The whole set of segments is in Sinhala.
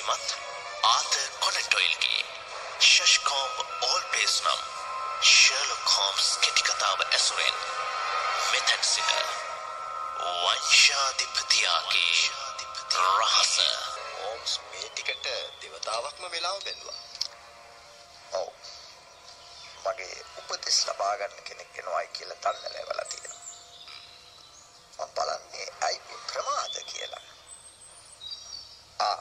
සැපීමත් ආත කොනෙටොයිල්ගේ ශෂ්කෝම් ඕල් පේස් නම් ශර්ලොක් හෝම්ස් කෙටිකතාව ඇසුරෙන් මෙතැන් සිට වංශාධිපතියාගේ රහස ඕම්ස් මේ ටිකට දෙවතාවක්ම වෙලාව බැලුවා. ඔව්. මගේ උපදෙස් ලබා ගන්න කෙනෙක් එනවායි කියලා දන්න ලැබලා තියෙනවා. මම බලන්නේ අයි මේ ප්‍රමාද කියලා. ආ.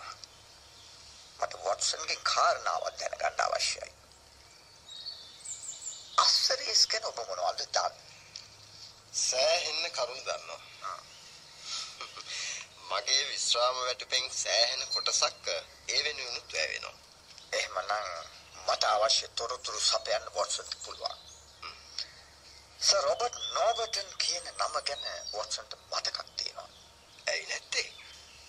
මට වොට්සන්ගේ කාරණාවක් දැනගන්න අවශ්‍යයි. අස්සරීස් ගැන ඔබ මොනවද දන්නේ? සෑහෙන්න කරුණු දන්නවා. මගේ විශ්‍රාම වැටපෙන් සෑහෙන කොටසක් ඒ වෙනුවෙනුත් වැවෙනවා. එහෙමනම් මට අවශ්‍ය තොරතුරු සපයන්න වොට්සන්ට පුළුවන්. සර් රොබර්ට් නෝබර්ටන් කියන නම ගැන වොට්සන්ට මතකක් තියෙනවා. ඇයි නැත්තේ?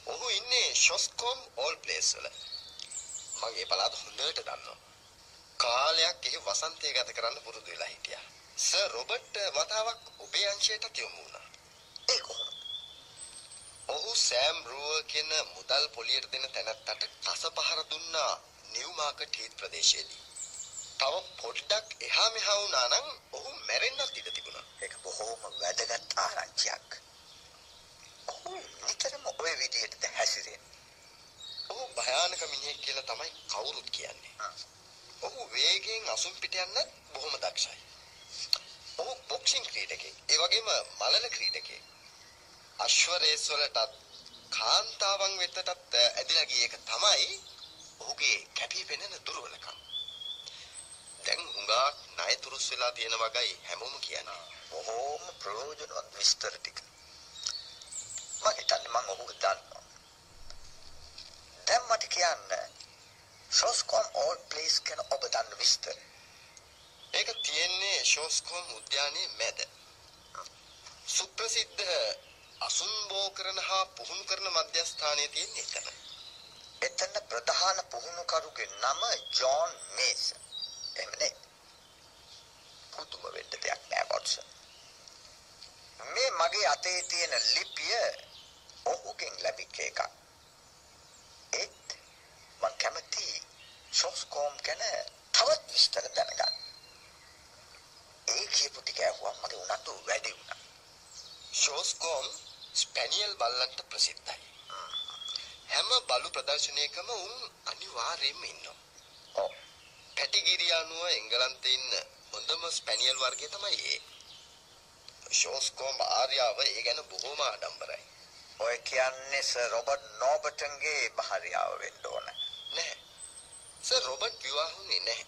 ඔහු ඉන්නේ ෂොස්කොම් ඕල් ප්ලේස් වල. මගේ පළාත හොඳට දන්නවා. කාලයක් එහි වසන්තය ගත කරන්න පුරුදු වෙලා හිටියා. සර් රොබර්ට් වතාවක් ඔබේ අංශයට යොමු වුණා. ඒ කොහොමද? ඔහු සෑම් රූවර් කියන මුදල් පොලියට දෙන තැනැත්තට කස පහර දුන්නා නිව් මාකට් හීත් ප්‍රදේශයේදී. තව පොඩ්ඩක් එහා මෙහා වුණා නම් ඔහු මැරෙන්නත් ඉඩ තිබුණා. ඒක බොහෝම වැදගත් ආරංචියක්. ඔහු නිතරම ඔය විදිහටද හැසිරෙන්නේ. ඔහු භයානක මිනිහෙක් කියලා තමයි කවුරුත් කියන්නේ. ඔහු වේගයෙන් අසුන් පිට යන්නත් බොහොම දක්ෂයි. ඔහු බොක්සිං ක්‍රීඩකයෙක්. ඒ වගේම මලල ක්‍රීඩකයෙක්. අශ්ව රේස් වලටත් කාන්තාවන් වෙතටත් ඇදිලා ගිය එක තමයි ඔහුගේ කැපී තුරුස් වෙලා තියෙන වගයි හැමෝම කියන්නේ. බොහෝම ප්‍රයෝජනවත් විස්තර ටික. මම හිතන්නේ මම ඔහු දන්නවා. දැන් මට කියන්න ෂොස්කොම් ඕල් ප්ලේස් ගැන ඔබ දන්න විස්තර. ඒක තියෙන්නේ ෂෝස්කොම් උද්‍යානයේ මැද. සුප්‍රසිද්ධ අසුන් බෝ කරන හා පුහුණු කරන මධ්‍යස්ථානයේ තියෙන එතන. එතන ප්‍රධාන පුහුණුකරුගේ නම ජෝන් මේසන්. එහෙමනේ. පුදුම වෙන්න දෙයක් නෑ වොට්සන්. මේ මගේ අතේ තියෙන ලිපිය ඔහුගෙන් ලැබිච්ච එකක්. ඒත් මම කැමති ෂොස්කෝම් ගැන තවත් විස්තර දැනගන්න. ඒ කියපු ටික ඇහුවම මගේ උනන්දු වැඩි වුණා. ෂෝස්කොම් ස්පැනියල් බල්ලන්ට ප්‍රසිද්ධයි. හැම බලු ප්‍රදර්ශනයකම උන් අනිවාර්යයෙන්ම ඉන්නවා. ඔව්. පැටිගිරිය අනුව එංගලන්තේ ඉන්න හොඳම ස්පැනියල් වර්ගය තමයි ඒ. ෂෝස්කොම් ආර්යාව ඒ ගැන බොහොම ආඩම්බරයි. ඔය කියන්නේ සර් රොබර්ට් නෝබර්ටන්ගේ භාර්යාව වෙන්න ඕන. නැහැ. සර් රොබර්ට් විවාහුනේ නැහැ.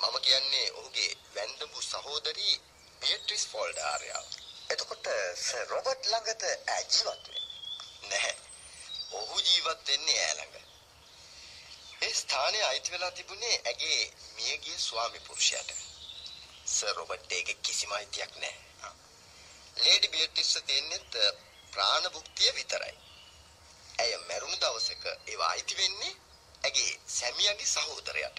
මම කියන්නේ ඔහුගේ වැන්දඹු සහෝදරී බියට්‍රිස් ෆෝල්ඩ් ආර්යාව. එතකොට සර් රොබර්ට් ළඟද ඈ ජීවත් වෙන්නේ. නැහැ. ඔහු ජීවත් වෙන්නේ ඈ ළඟ. ඒ ස්ථානය අයිති වෙලා තිබුණේ ඇගේ මියගිය ස්වාමි පුරුෂයාට. සර් රොබර්ට් ඒකේ කිසිම අයිතියක් නැහැ. ලේඩි බියට්‍රිස් තියෙන්නේත් ප්‍රාණ භුක්තිය විතරයි. ඇය මැරුණු දවසක ඒවා අයිති වෙන්නේ ඇගේ සැමියාගේ සහෝදරයාට.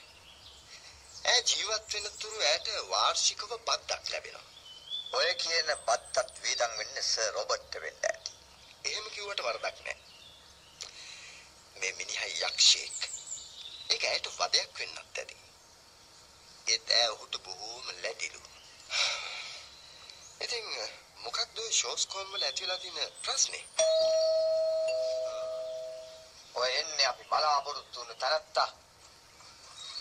ඇය ජීවත් වෙන තුරු ඇයට වාර්ෂිකව බද්දක් ලැබෙනවා. ඔය කියන බත්තත් වේදන් වෙන්නේ සර් රොබර්ට්ට වෙන්න ඇති. එහෙම කිව්වට වරදක් නැහැ. මේ මිනිහා යක්ෂයෙක්. ඒක ඇයට වදයක් වෙන්නත් ඇති. ඒත් ඇය ඔහුට බොහෝම ලැබිලු. ඉතින් මොකක්ද ෂෝස් කෝම් වල ඇති වෙලා තියෙන ප්‍රශ්නේ? ඔය එන්නේ අපි බලාපොරොත්තු වුණ තැනත්තා.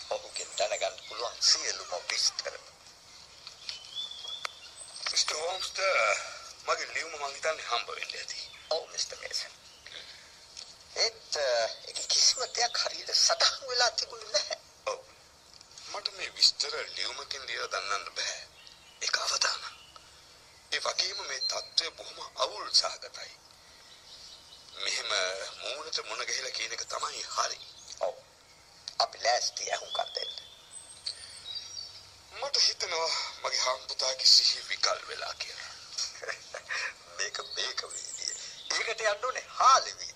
ඔහුගෙන් දැනගන්න පුළුවන් සියලුම විස්තර. මිස්ටර් හෝම්ස්ට මගේ ලියුම මං හිතන්නේ හම්බ වෙන්න ඇති. ඔව් මිස්ටර් මේසන්. ඒත් ඒක කිසිම දෙයක් හරියට සටහන් වෙලා තිබුණේ නැහැ. ඔව්. මට මේ විස්තර ලියුමකින් දීලා දන්නන්න බෑ. ඒක අවදාන. ඒ වගේම මේ தત્ත්වය බොහොම අවුල් සහගතයි. මෙහෙම මූණට මුණ ගහලා කියන එක තමයි හරි. ඔව්. අපි ලෑස්ති අහුම්කම් දෙන්න. මට හිතෙනවා මගේ හම්පුතාගේ සිහි විකල් වෙලා කියලා. මේක මේක වේදී. ඒකට යන්න ඕනේ හාලෙවි.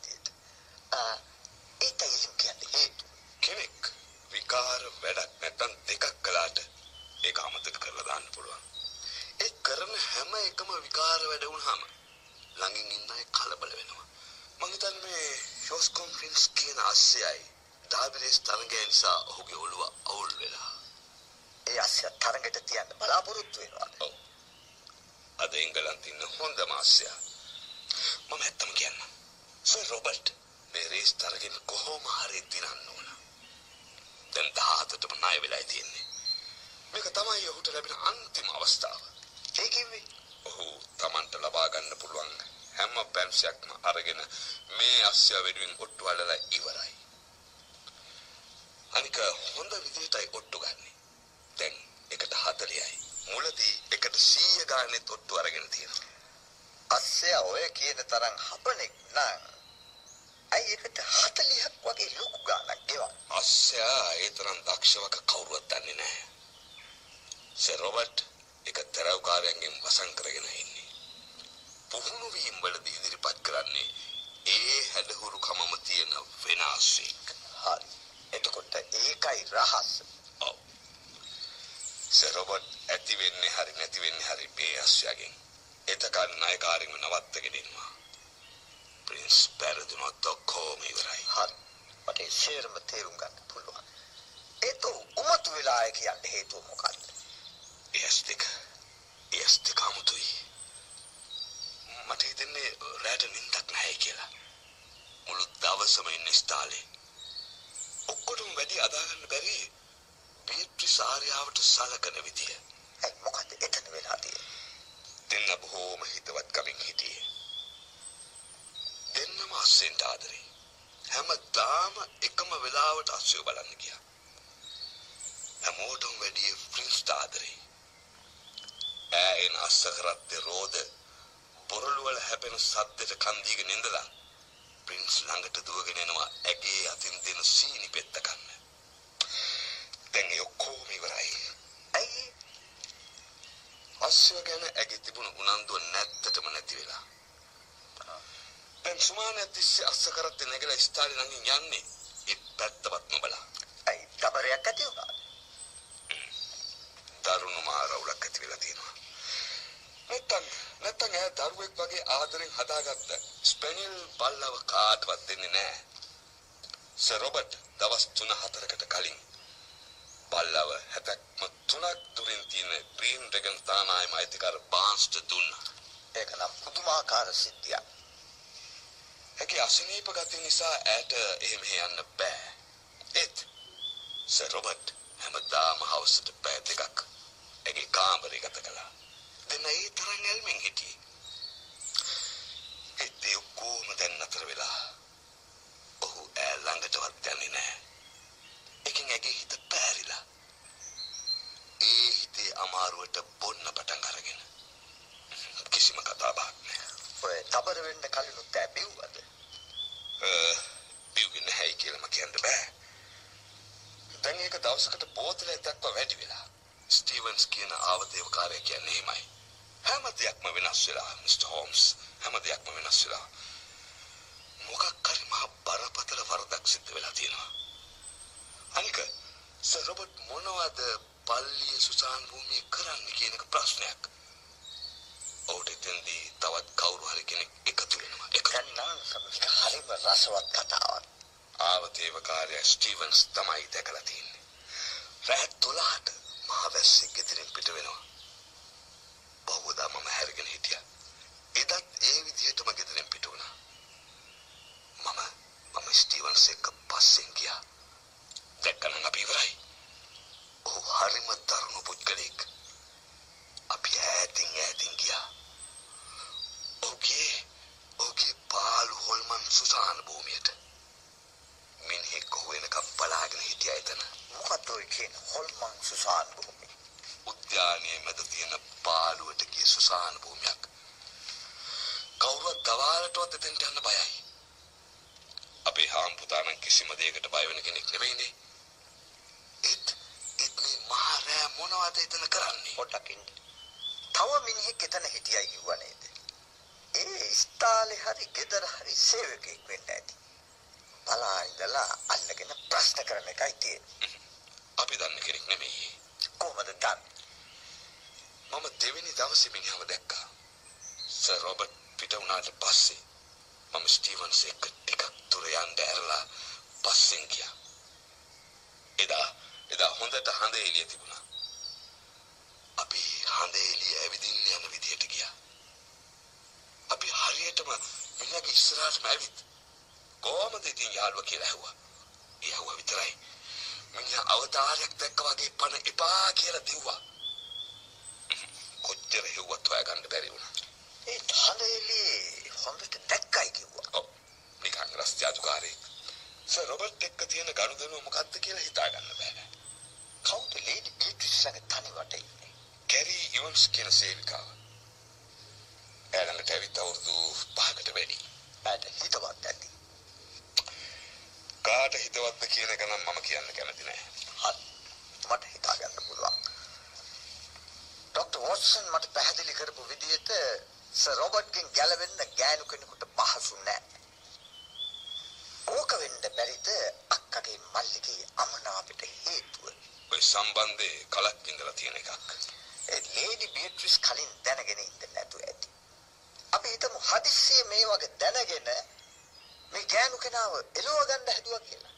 ඒකයි එහෙම කියන්නේ හේතු. කෙනෙක් විකාර වැඩක් නැත්තම් දෙකක් කළාට ඒක අමතක කරලා දාන්න පුළුවන්. ඒ කරන හැම එකම විකාර වැඩ වුණාම ළඟින් ඉන්න අය කලබල වෙනවා. මං හිතන්නේ මේ ෂෝස්කොම් ප්‍රින්ස් කියන අස්සයයි ඩාබිරේස් තරගය නිසා ඔහුගේ ඔළුව අවුල් වෙලා. ඒ අස්සය තරඟට තියන්න බලාපොරොත්තු වෙනවා. ඔව්. අද එංගලන්තේ ඉන්න හොඳම අස්සයා. මම ඇත්තම කියන්න. සර් රොබර්ට් මේ රේස් තරගෙන් කොහොම හරි දිනන්න ඕන. දැන් 17ටම ණය වෙලා තියෙන්නේ. මේක තමයි ඔහුට ලැබෙන අන්තිම අවස්ථාව. ඒ කිව්වේ ඔහු Tamanට ලබා ගන්න පුළුවන් හැම පැන්සියක්ම අරගෙන මේ අස්සය වෙනුවෙන් ඔට්ටු අල්ලලා ඉවරයි. අනික හොඳ විදිහටයි ඔට්ටු ගන්නෙ. දැන් එකට 40යි. මුලදී එකට 100 ගානෙත් ඔට්ටු අරගෙන තියෙනවා. අස්සය ඔය කියන තරම් හපනෙක් නම් ඇයි එකට 40ක් වගේ ලොකු ගාණක් ගෙවන්නේ? අස්සයා ඒ තරම් දක්ෂවක කවුරුවත් දන්නේ නැහැ. සර් රොබර්ට් එක තරවකාරයන්ගෙන් වසන් කරගෙන ඉන්නේ. පුහුණු වීම වලදී ඉදිරිපත් කරන්නේ ඒ හැඩහුරු කමම තියෙන වෙනස්ෙක්. හරි. එතකොට ඒකයි රහස. ඔව්. සර් රොබර්ට් ඇති වෙන්නේ හරි නැති වෙන්නේ හරි මේ අස්සයාගෙන්. එතකන් නායකාරින්ම නවත්තගෙන ඉන්නවා. ප්‍රින්ස් පැරදුනොත් ඔක්කොම ඉවරයි. හරි. මට සේරම තේරුම් ගන්න පුළුවන්. ඒත් උමතු වෙලා කියන්න හේතුව මොකක්ද? එස් දෙක අමුතුයි මට හිතෙන්නේ රෑට නින්දක් නැහැ කියලා මුළු දවසම ඉන්න ස්ථාලේ ඔක්කොටම වැඩි අදාගන්න බැරි බීට්‍රිස් ආර්යාවට සලකන විදිය ඇයි මොකද එතන වෙලා තියෙන්නේ? දෙන්න බොහෝම හිතවත් කමින් හිටියේ දෙන්නම අස්සෙන්ට ආදරේ හැමදාම එකම වෙලාවට අස්සයෝ බලන්න ගියා හැමෝටම වැඩිය ප්‍රින්ස් ආදරේ ඈෙන් අස්ස කරත්තේ රෝද බොරළු වල හැපෙන සද්දෙට කන් දීගෙන ඉඳලා ප්‍රින්ස් ළඟට දුවගෙන එනවා ඇගේ අතින් දෙන සීනි පෙත්ත කන්න. දැන් ඒ ඔක්කොම ඉවරයි. ඇයි අස්සය ගැන ඇගේ තිබුණු උනන්දුව නැත්තටම නැති වෙලා. දැන් සුමානයක් තිස්සේ අස්ස කරත්තේ නැගලා ස්ථාලේ ළඟින් යන්නේ ඒ පැත්තවත් නොබලා. ඇයි දබරයක් ඇති වුණාද? දරුණු මාරවුලක් ඇති වෙලා තියෙනවා. නැත්තම් නැත්තම් ඈ දරුවෙක් වගේ ආදරෙන් හදාගත්ත ස්පැනියල් බල්ලව කාටවත් දෙන්නේ නැහැ. සර් රොබර්ට් දවස් 3-4කට කලින් බල්ලව හැතක්ම තුනක් දුරින් තියෙන ග්‍රීන් ඩ්‍රැගන් තානායම අයිතිකාර බාන්ස්ට දුන්නා. ඒක නම් පුදුමාකාර සිද්ධියක්. ඇගේ අසනීප ගතිය නිසා ඈට එහෙම යන්න බෑ. ඒත් සර් රොබර්ට් හැමදාම හවසට පැය දෙකක් ඇගේ කාමරේ ගත කළා. දෙන්න ඒ තරම් ඇල්මෙන් හිටියේ. ඒත් ඒ ඔක්කොම දැන් නතර වෙලා. ඔහු ඈ ළඟටවත් යන්නේ නැහැ. එකෙන් ඇගේ හිත පෑරිලා. ඒ හිතේ අමාරුවට බොන්න පටන් අරගෙන. කිසිම කතා බහක් නැහැ. ඔය දබර වෙන්න කලිනුත් ඈ බිව්වද? බිව්වේ නැහැයි කියලාම කියන්න බෑ. දැන් ඒක දවසකට බෝතලයක් දක්වා වැඩි වෙලා. ස්ටීවන්ස් කියන ආවදේවකාරයා කියන්නේ එහෙමයි. හැම දෙයක්ම වෙනස් වෙලා මිස්ටර් හෝම්ස්. හැම දෙයක්ම වෙනස් වෙලා. මොකක් හරි මහ බරපතල වරදක් සිද්ධ වෙලා තියෙනවා. අනික සර් රොබර්ට් මොනවද පල්ලිය සුසාන් භූමියේ කරන්න කියන එක ප්‍රශ්නයක්. ඔවුට එතෙන්දී තවත් කවුරු හරි කෙනෙක් එකතු වෙනවා. දැන් නම් හරිම රසවත් කතාවක්. ආවතේවකාරය ස්ටීවන්ස් තමයි දැකලා තියෙන්නේ. රෑ 12ට මහවැස්සේ ගෙදරින් පිට වෙනවා. බහුවදා මම හැරගෙන හිටියා. එදත් ඒ විදිහටම ගෙදරින් පිට වුණා. මම මම ස්ටීවන්ස් එක්ක පස්සෙන් ගියා. දැක්කනම් අපි ඉවරයි. ඔහු හරිම දරුණු පුද්ගලෙක්. අපි ඈතින් ඈතින් ගියා. ඔහුගේ ඔහුගේ පාළු හොල්මන් සුසාන භූමියට. මිනිහෙක් ඔහු වෙනකම් බලාගෙන හිටියා එතන. මොකද ඔය කියන හොල්මන් සුසාන් භූමිය? උද්‍යානයේ මැද තියෙන පාළුවට ගිය සුසාන භූමියක්. කවුරුත් දවාලටවත් එතෙන්ට යන්න බයයි. අපේ හාම්පුතා නම් කිසිම දෙයකට බය වෙන කෙනෙක් නෙවෙයිනේ. ඒත් ඒත් මේ මහා රෑ මොනවද එතන කරන්නේ? පොඩ්ඩක් ඉන්න. තව මිනිහෙක් එතන හිටියයි කිව්වා නේද? ඒ ස්ථාලේ හරි ගෙදර හරි සේවකෙක් වෙන්න ඇති. බලා ඉඳලා අල්ලගෙන ප්‍රශ්න කරන එකයි තියෙන්නේ. අපි දන්න කෙනෙක් නෙමෙයි. කොහමද දන්නේ? මම දෙවෙනි දවසේ මිනිහව දැක්කා. සර් රොබර්ට් පිට වුණාට පස්සේ මම ස්ටීවන්ස් එක්ක ටිකක් දුර යන්න ඇරලා පස්සෙන් ගියා. එදා එදා හොඳට හඳ එළිය තිබුණා. අපි හඳ එළිය ඇවිදින්න යන විදියට ගියා. අපි හරියටම මිනිහගේ ඉස්සරහටම ඇවිත් කොහමද ඉතින් යාළුවා කියලා ඇහුවා. ඒ ඇහුවා විතරයි. මිනිහා අවතාරයක් දැක්ක වගේ පණ එපා කියලා දිව්වා. කොච්චර හෙව්වත් හොයාගන්න බැරි වුණා. ඒ හඳේලි හොඳට දැක්කයි කිව්වා. ඔව්. නිකන් රස්තියාදුකාරයෙක්. සර් රොබර්ට් එක්ක තියෙන ගනුදෙනුව මොකක්ද කියලා හිතාගන්න බෑ. කවුද ලේඩි බීට්‍රිස් ළඟ තනිවට ඉන්නේ? කැරි ඉවන්ස් කියන සේවිකාව. එළඟට ඇවිත් අවුරුදු පහකට වැඩි. ඇයට හිතවත් ඇති. කාට හිතවත්ද කියන එක නම් මම කියන්න කැමති නෑ. හරි. මට හිතා ගන්න පුළුවන්. ડોક્ટર වොට්සන් මට පැහැදිලි කරපු විදිහට සර් රොබර්ට්ගෙන් ගැලවෙන්න ගෑනු කෙනෙකුට පහසු නෑ. ඕක වෙන්න බැරිද අක්කගේ මල්ලිගේ අමනාපයට හේතුව? ඔය සම්බන්ධේ කලක් ඉඳලා තියෙන එකක්. ඒ ලේඩි බීට්‍රිස් කලින් දැනගෙන ඉන්න නැතුව ඇති. අපි හිතමු හදිස්සියේ මේ වගේ දැනගෙන මේ ගෑනු කෙනාව එලව ගන්න හැදුවා කියලා.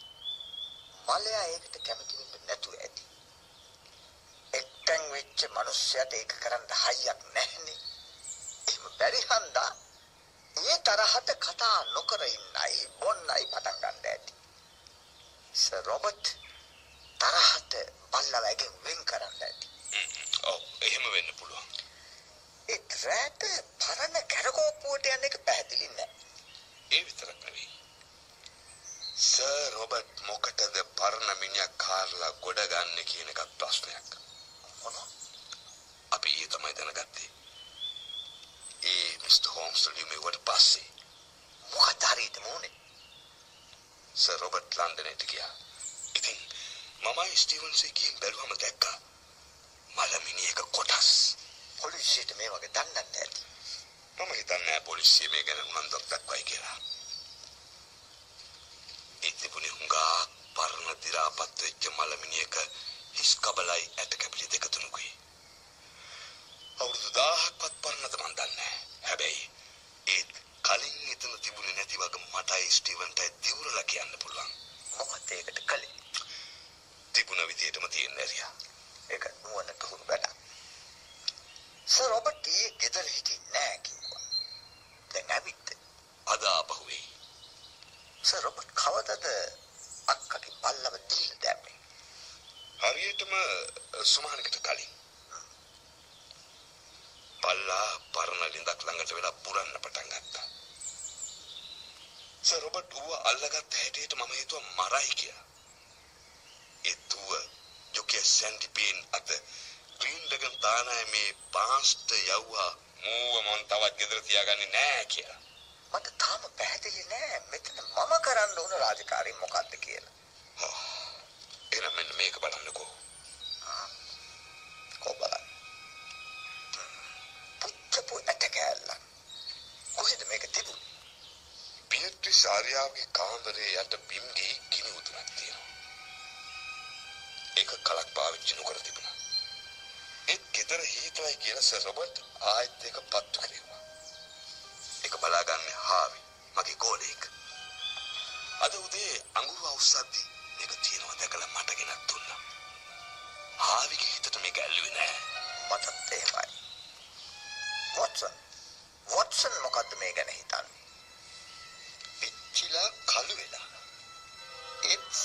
මලයා ඒකට කැමති වෙන්න නැතුව ඇති. එක්තෙන් වෙච්ච මිනිස්සයාට ඒක කරන්න හයියක් නැහැනේ. එහෙම බැරි හන්දා ඒ තරහට කතා නොකර ඉන්නයි බොන්නයි පටන් ගන්න ඇති. සර් රොබර්ට් තරහට බල්ලවගෙන් වෙන් කරන්න ඇති. ඔව් එහෙම වෙන්න පුළුවන්. ඒ රැට පරණ කැරකෝප්පුවට යන එක පැහැදිලි නෑ. ඒ විතරක් නෙවෙයි. සර් රොබර්ට් මොකටද පරණ මිනිහා කාර්ලා ගොඩ ගන්න කියන එකත් ප්‍රශ්නයක්. මොනවා? අපි ඊයේ තමයි දැනගත්තේ. ඒ මිස්ටර් හෝම්ස් ලියුමේවට පස්සේ මොකද හරියට මොනේ? සර් රොබර්ට් ලන්ඩනයට ගියා. ඉතින් මමයි ස්ටීවන්සේ ගිහින් බැලුවම දැක්කා. මලමිනියක කොටස්. පොලිසියට මේ වගේ දන්නත් ඇති. මම හිතන්නේ පොලිසිය මේ ගැන උනන්දුවක් දක්වයි කියලා. ඒ තිබුණේ හුඟා පරණ දි รา පත් වෙච්ච මලමිනියක හිස් කබලයි ඇට කැපිලි දෙක තුනකුයි. අවුරුදු 1000ක්වත් පරණද මන් දන්නේ හැබැයි ඒත් කලින් එතන තිබුණේ නැති වගේ මටයි ස්ටීවන්ටයි දිවුරලා කියන්න පුළුවන්. මොකද ඒකට කළේ? තිබුණ විදියටම තියෙන ඇරියා. ඒක නුවණට හුරු වැඩක්. සර් රොබර්ට් ඊයේ ගෙදර හිටියේ නෑ කිව්වා. දැන් ඇවිත් අද ආපහු වෙයි. සර් රොබර්ට් කවදද අක්කගේ බල්ලව දීලා දැම්මේ? හරියටම සුමානකට කලින් පල්ලා පරණ ලිඳක් ළඟට වෙලා පුරන්න පටන් ගත්තා. සර් රොබර්ට් ඌව අල්ලගත්ත හැටියට මම හිතුවා මරයි කියලා. ඒ තුව ජොකේ සැන්ඩි පේන් අත ග්‍රීන් ඩගන් තානාය මේ පාස්ට යව්වා මූව මන් තවත් ගෙදර තියාගන්නේ නෑ කියලා. මට තාම පැහැදිලි නෑ මෙතන මම කරන්න ඕන රාජකාරී මොකක්ද කියලා. එහෙනම් මෙන්න මේක බලන්නකෝ. කො බලන්න. පුච්චපු ඇට කෑල්ල. කොහෙද මේක තිබුණේ? බියට්‍රිස් ආර්යාවගේ කාමරේ යට බිම්ගේ ගිනි උතුරක් තියෙනවා. ඒක කලක් පාවිච්චි නොකර තිබුණා. ඒත් ගෙදර හීතලයි කියලා සර් රොබර්ට් ආයෙත් ඒක පත්තු කෙරෙව්වා. ඒක බලාගන්නේ හාවි මගේ ගෝලෙක්. අද උදේ අඟුරු අවුස්සද්දි මේක තියෙනවා දැකලා මට ගෙනත් දුන්නා. හාවිගේ හිතට මේක ඇල්ලුවේ නෑ. මටත් එහෙමයි. වොට්සන්. වොට්සන් මොකද්ද මේ ගැන හිතන්නේ?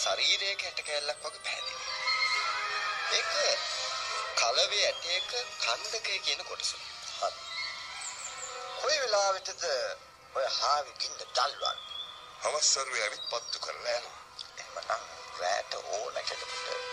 ශරීරයේ කැට කැල්ලක් වගේ පැහැදිලි. ඒක කලවේ ඇටයක කන්දකය කියන කොටස. හරි. කොයි වෙලාවෙටද ඔය හාවි ගින්න දල්වන්නේ? අවසරුවේ ඇවිත් පත්තු කරලා යනවා. එහෙමනම් රැට ඕන කෙනෙකුට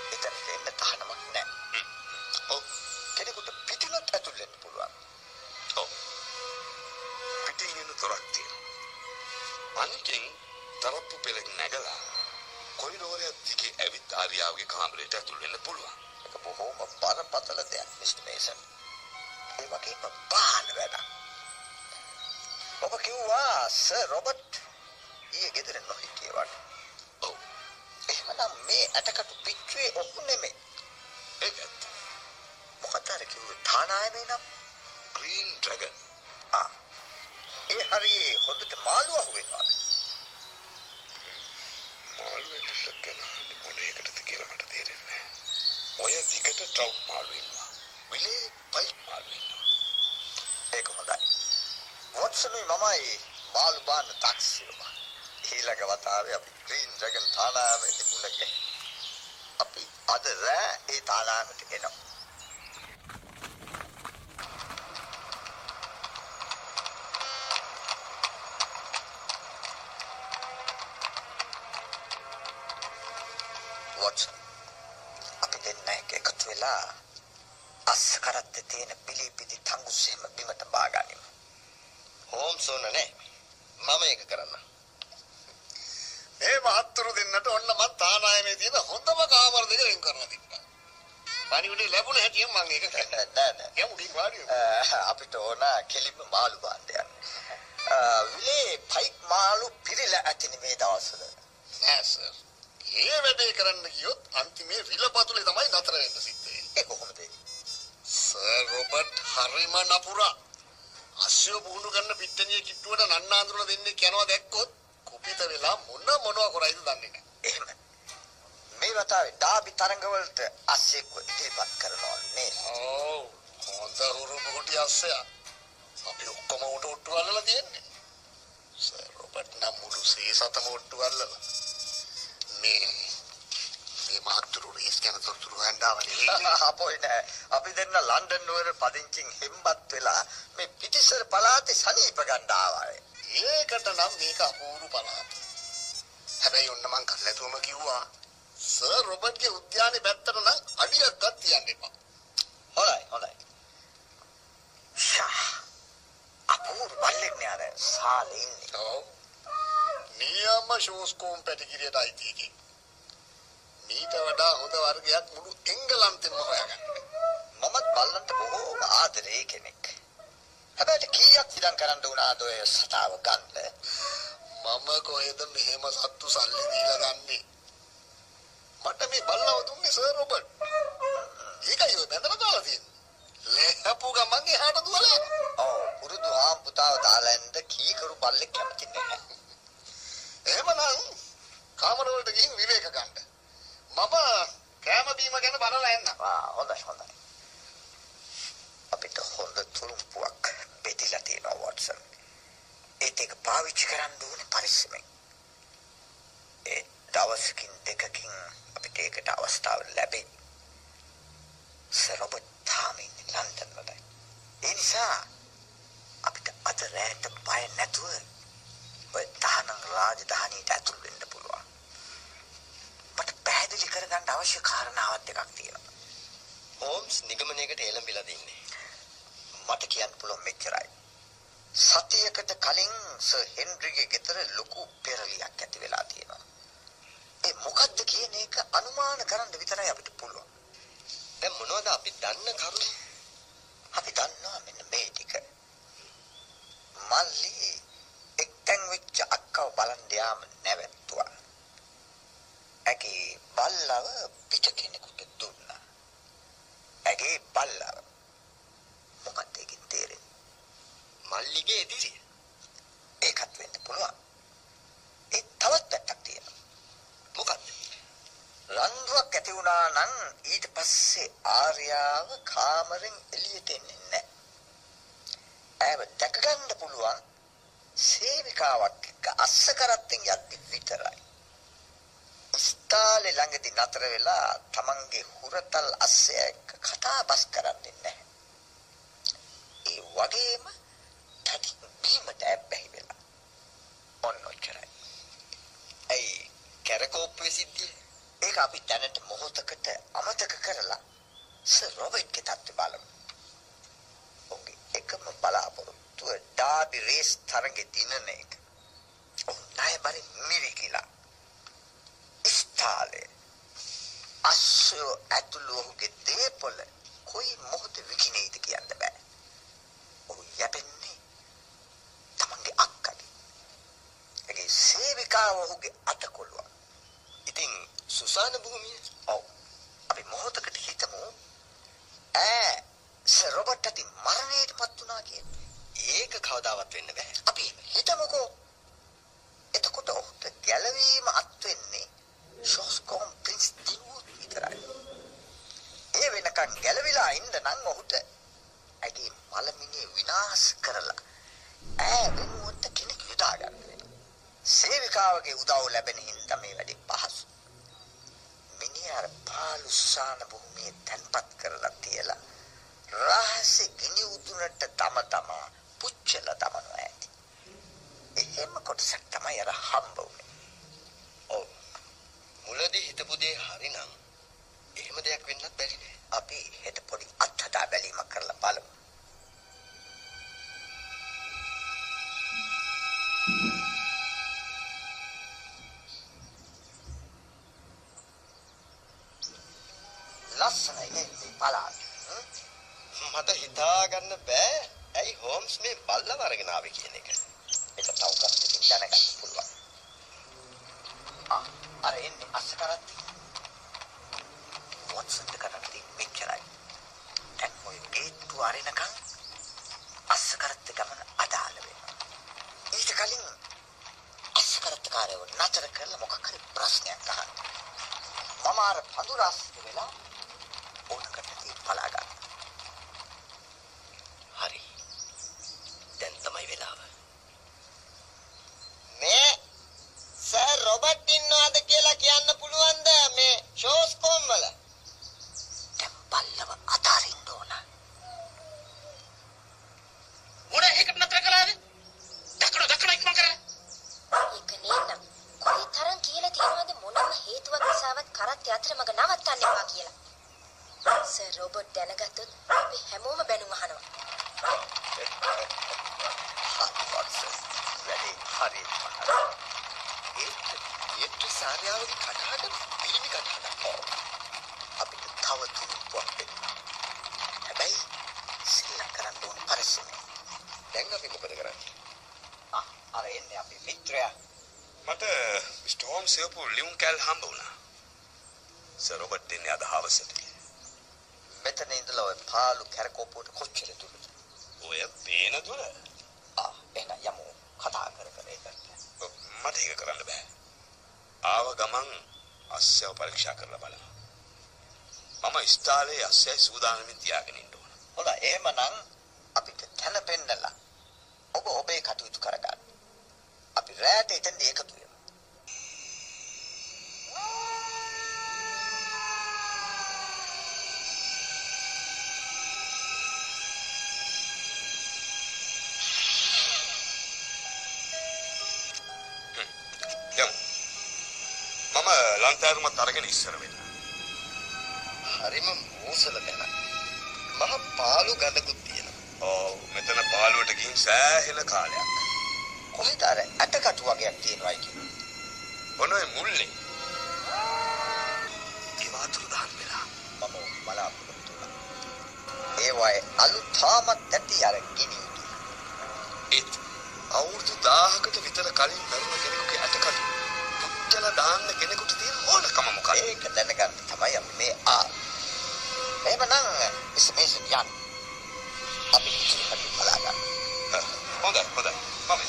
වොට්සනුයි මමයි මාළු බාන්න තාක්සියෝ. ඊළඟ වතාවේ අපි ග්‍රීන් ඩ්‍රැගන් තානාවෙදි මුණ ගැහුවා. අපි අද රෑ ඒ තානාවට එනවා. අන්තිමේ විලපතුලේ තමයි නතර වෙන්න සිද්ධ වෙන්නේ. ඒ කොහොමද? සර් රොබර්ට් හරිම නපුරා. අස්සෝ බුහුණු ගන්න පිට්ටනිය කිට්ටුවට නන්නාඳුන දෙන්නේ යනවා දැක්කොත් කුපිත වෙලා මොන මොනවා කරයිද දන්නේ නැහැ. එහෙම. මේ වතාවේ ඩාබි තරඟවලට අස්සෙක්ව ඉදිරිපත් කරනවා නේද? ඔව්. හොඳ හුරු බුහුටි අස්සයා. අපි ඔක්කොම උට ඔට්ටු අල්ලලා තියෙන්නේ. සර් රොබර්ට් නම් මුළු සීසතම ඔට්ටු අල්ලලා. මේ මේ මහත්තුරු රේස් ගැන තොරතුරු හඳාවනේ. අපොයි නෑ. අපි දෙන්න ලන්ඩන් නුවර පදිංචින් හෙම්බත් වෙලා මේ පිටිසර පළාතේ සනීප ගන්න ආවා. ඒකට නම් මේක අපූරු පළාත. හැබැයි ඔන්න මං කල්ැතුම කිව්වා සර් රොබර්ට්ගේ උද්‍යානයේ පැත්තට නම් අඩියක්වත් තියන්න එපා. හොඳයි හොඳයි. ෂා. අපූර්ව බල්ලෙක් නේ අර සාලේ ඉන්නේ. ඔව්. නියම ෂෝස්කෝම් පැටිකිරියට අයිති එකෙක්. මීට වඩා හොඳ වර්ගයක් මුළු එංගලන්තෙම හොයාගන්න. මමත් බල්ලන්ට බොහෝම ආදරේ කෙනෙක්. හැබැයි කීයක් ඉඩම් කරන්න උනාද ඔය සතාව ගන්න? මම කොහෙද මෙහෙම සත්තු සල්ලි දීලා ගන්නේ? මට මේ බල්ලව දුන්නේ සර් රොබර්ට්. ඒකයි ඔය බැඳලා දාලා තියෙන්නේ. ලැහපු ගමන් එහාට දුවලා. ඔව් පුරුදු ආම් පුතාව දාලා එන්න කීකරු බල්ලෙක් කැමති නැහැ. එහෙමනම් කාමර වලට ගිහින් විවේක ගන්න. මම කෑම බීම ගැන බලලා එන්න. ආ හොඳයි හොඳයි. අපිට හොඳ තුරුම්පුවක් බෙදලා තියෙනවා වොට්සන්. ඒත් ඒක පාවිච්චි කරන්න ඕනේ පරිස්සමෙන්. ඒ දවසකින් දෙකකින් අපිට ඒකට අවස්ථාව ලැබෙයි. සර් රොබර්ට් තාම ඉන්නේ ලන්ඩන් වල. ඒ නිසා අපිට අද රැට බය නැතුව ඔය තානං රාජධානියට ඇතුල් වෙන්න පුළුවන්. මට පැහැදිලි කරගන්න අවශ්‍ය කාරණාවක් දෙකක් තියෙනවා. හෝම්ස් නිගමනයකට එළඹිලා දින්නේ. මට කියන්න පුළුවන් මෙච්චරයි. සතියකට කලින් සර් හෙන්රිගේ ගෙදර ලොකු පෙරලියක් ඇති වෙලා තියෙනවා. ඒ මොකද්ද කියන එක අනුමාන කරන්න විතරයි අපිට පුළුවන්. දැන් මොනවද අපි දන්න කරුණු? අපි දන්නවා මෙන්න මේ ටික. මල්ලි එක්තැන් වෙච්ච අක්කව බලන් යාම නැවැත්තුවා. ඇගේ බල්ලව පිට කෙනෙකුට දුන්නා. ඇගේ බල්ලව. මොකක්ද ඒකෙන් තේරෙන්නේ? මල්ලිගේ එදිරිය. ඒකත් වෙන්න පුළුවන්. ඒ තවත් පැත්තක් තියෙනවා. මොකක්ද? රන්රුවක් ඇති වුණා නම් ඊට පස්සේ ආර්යාව කාමරෙන් එළියට එන්නේ නැහැ. ඇව දැක ගන්න පුළුවන් සේවිකාවක් එක්ක අස්ස කරත්තෙන් යද්දි විතරයි. ස්ථාලේ ළඟදී නතර වෙලා තමන්ගේ හුරතල් අස්සය එක්ක කතා බස් කරන්නේ නැහැ. ඒ වගේම තදින් බීමට ඇබ්බැහි වෙලා. ඔන්න ඔච්චරයි. ඇයි කැරකෝප්පුවේ සිද්ධිය? ඒක අපි දැනට මොහොතකට අමතක කරලා සර් රොබර්ට්ගේ තත්ත්වය බලමු. ඔහුගේ එකම බලාපොරොත්තුව ඩාබි රේස් තරගේ දිනන එක. ඔහු ණය බරි මිරිකිලා. ස්ථාලේ අස්සෝ ඇතුළු ඔහුගේ දේපොළ කොයි මොහොත විකිනේද කියන්න බෑ. ඔහු යැපෙන්නේ තමන්ගේ අක්කගේ. ඒගේ සේවිකාව ඔහුගේ අතකොළුවක්. ඉතින් සුසාන භූමිය රොබට් එන්නේ අද හවසට. මෙතන ඉඳලා ඔය පාළු කැරකෝපුවට කොච්චර දුරද? ඔය පේන දුර. ආ එහෙනම් යමු. කතා කර කර ඒකට මට ඒක කරන්න බෑ. ආව ගමන් අස්සව පරීක්ෂා කරලා බලන්න මම ඉස්තාලේ අස්සයි සූදානමින් තියාගෙන ඉන්න ඕන. හොඳ එහෙමනම් අපිට තැන පෙන්නලා ඔබ ඔබේ කටයුතු කරගන්න. අපි රැට එතෙන් ඒකතු ගන්න ඉස්සර වෙලා. හරිම මෝසල තැන. මහ පාළු ගඳකුත් තියෙනවා. ඔව් මෙතන පාළුවට ගින් සෑහෙන කාලයක්. කොහෙද අර ඇටකටු වගේක් තියෙනවයි කියන්නේ. ඔනෝ මුල්ලේ. ඒ වතුර දාන්න වෙලා මම බලාපොරොත්තු වුණා. ඒ වගේ අලුතාමත් ඇති අර ගිනි. ඒත් අවුරුදු 1000කට විතර කලින් දරුණ කෙනෙකුගේ ඇටකටු පුච්චලා දාන්න කෙනෙකුට තියෙන ඕනකම මොකක්ද? ඒක දැනගන්න තමයි අපි මේ ආ. එහෙමනම් ඉස්මේෂන් යන්න. අපි ඉතින් බලා ගන්න. හොඳයි හොඳයි. පමි.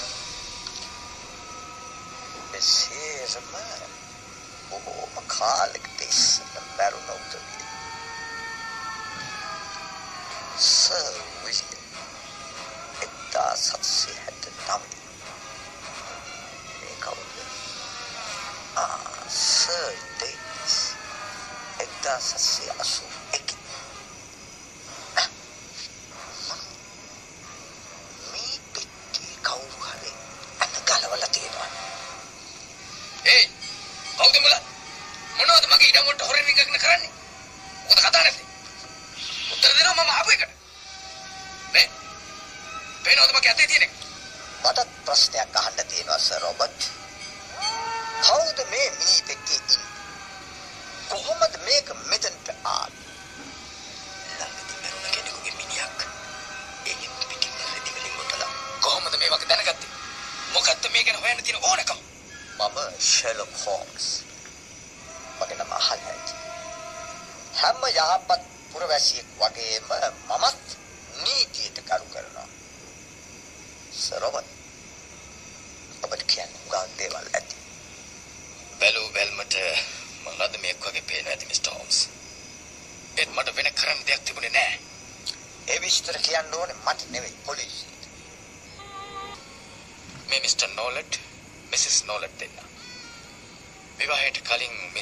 විශේෂම බොහෝම කාලෙකට ඉස්සෙල්ලා මැරුණ උදවිය. සර් විසින් එක්දා සත්සිය හැට නමේ uh, sir, dates, egda a siya aso,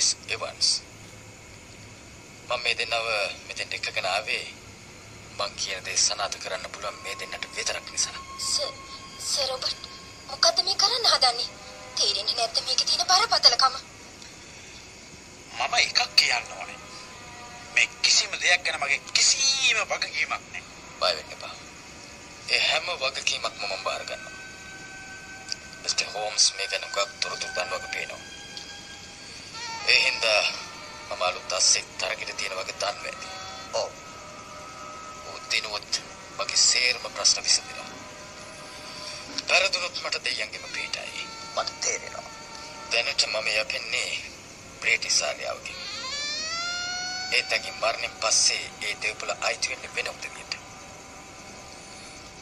Miss Evans. මම මේ දෙන්නව මෙතෙන්ට එක්කගෙන ආවේ මං කියන දේ සනාථ කරන්න පුළුවන් මේ දෙන්නට විතරක් නිසා. සර් සර් රොබර්ට් මොකද්ද මේ කරන්න හදන්නේ? තේරෙන්නේ නැද්ද මේකේ තියෙන බරපතලකම? මම එකක් කියන්න ඕනේ. මේ කිසිම දෙයක් ගැන මගේ කිසිම වගකීමක් නැහැ. බය වෙන්න එපා. ඒ හැම වගකීමක්ම මම බාර ගන්නවා. මිස්ටර් හෝම්ස් මේ ගැන ගොඩක් තොරතුරු දන්නවා පේනවා. ඒ හින්දා මම අලුත් අස්සෙක් තරගෙට තියෙන වගේ දන්නවා ඇති. ඔව්. ඌ දිනුවොත් මගේ සේරම ප්‍රශ්න විසඳෙනවා. පෙරදුනොත් මට දෙයියන්ගෙම පිටයි. මට තේරෙනවා. දැනට මම යපෙන්නේ බ්‍රිටිෂ් ආර්යාවකින්. ඒතකින් මරණයෙන් පස්සේ ඒ දෙව්පොළ අයිති වෙන්නේ වෙන උදවියට.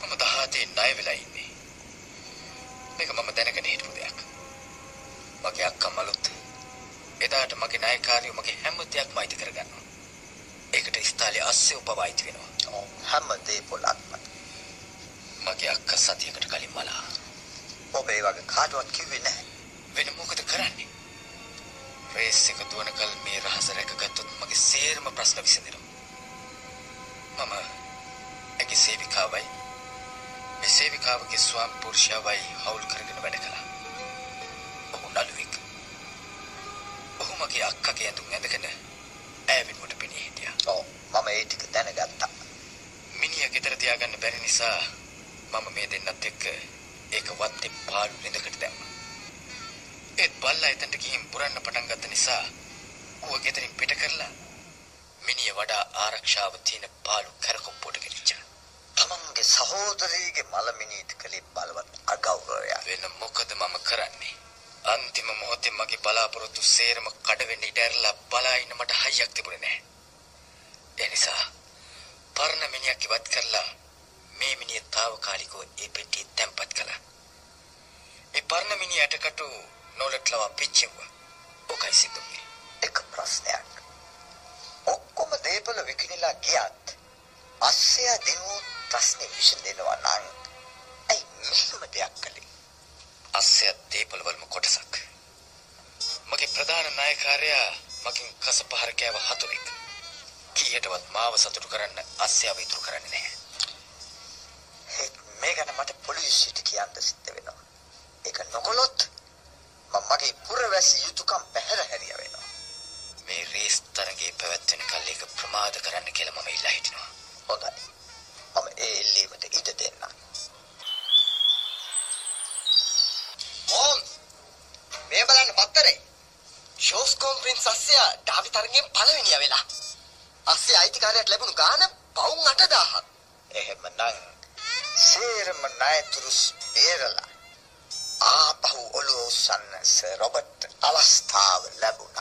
මම දහතේ ණය වෙලා ඉන්නේ. මේක මම දැනගෙන හිටපු දෙයක්. මගේ අක්කා මලුත් එදාට මගේ ණයකාරයෝ මගේ හැම දෙයක්ම අයිති කරගන්නවා. ඒකට ස්ථාලයේ අස්සේ උපව අයිති වෙනවා. ඔව් හැම දේපොලක්ම. මගේ අක්කා සතියකට කලින් මලා. ඔබ ඒ වගේ කාටවත් කිව්වේ නැහැ. වෙන මොකද කරන්නේ? රේස් එක දුවනකල් මේ රහස රැකගත්තොත් මගේ සේරම ප්‍රශ්න විසඳෙනවා. මම ඇගේ සේවිකාවයි මේ සේවිකාවගේ ස්වාමි පුරුෂයාවයි හවුල් කරගෙන වැඩ කළා. මගේ අක්කගේ ඇඳුම් ඇඳගෙන ඈවිනුවට පෙනී හිටියා. ඔව් මම ඒ ටික දැනගත්තා. මිනිහා ගෙදර තියාගන්න බැරි නිසා මම මේ දෙන්නත් එක්ක ඒක වත්තේ පාළු ළිඳකට දැම්මා. ඒත් බල්ලා එතනට ගිහින් පුරන්න පටන් ගත්ත නිසා ඌව ගෙදරින් පිට කරලා මිනිහ වඩා ආරක්ෂාව තියෙන පාළු කරකොප්පුවට ගෙනිච්චා. තමන්ගේ සහෝදරීගේ මලමිනීට කළේ බලවත් අගෞරවයක්. වෙන මොකද මම කරන්නේ? අන්තිම මොහොතේ මගේ බලාපොරොත්තු සේරම කඩවෙන්න ඉඩ ඇරලා බලා ඉන්න මට හයියක් තිබුණේ නැහැ. ඒ නිසා පරණ මිනිහක් ඉවත් කරලා මේ මිනිහ తాවකාලිකව ඒ පෙට්ටිය තැම්පත් කළා. ඒ පරණ මිනිහ යටකටු නොලට්ලව පිච්චෙව්වා. ඔකයි සිද්ධ වුනේ. එක ප්‍රශ්නයක්. ඔක්කොම දේපල විකිනිලා ගියත් අස්සය දිනු ප්‍රශ්නේ විසඳෙනවා නම් ඇයි මෙහෙම දෙයක් කළේ? අස්සය දීපලවලම කොටසක්. මගේ ප්‍රධාන නායකාරයා මගෙන් කසපහර කෑව හතුරෙක්. කීයටවත් මාව සතුටු කරන්න අස්සයාව ඉතුරු කරන්නේ නැහැ. මේ ගැන මට පොලිසියට කියන්න සිද්ධ වෙනවා. ඒක නොකළොත් මම මගේ පුරවැසි යුතුයකම් පැහැර හැරිය වෙනවා. මේ රේස් තරගේ පැවැත්වෙන කල් ඒක ප්‍රමාද කරන්න කියලා මම ඉල්ලා හිටිනවා. හොඳයි. මම ඒ එල්ලීමට ඉඩ දෙන්නම්. ඕම් මේ බලන්න පත්තරේ ෂෝස් කොම්ප්‍රින්ස් අස්සයා ඩාවි තරගෙන් පළවෙනියා වෙලා අස්සේ අයිතිකාරයට ලැබුණු ගාන පවුම් 8000ක් එහෙමනම් සේරම ණයතුරුස් බේරලා ආපහු ඔළුව උස්සන්න සර් රොබර්ට් අවස්ථාව ලැබුණා.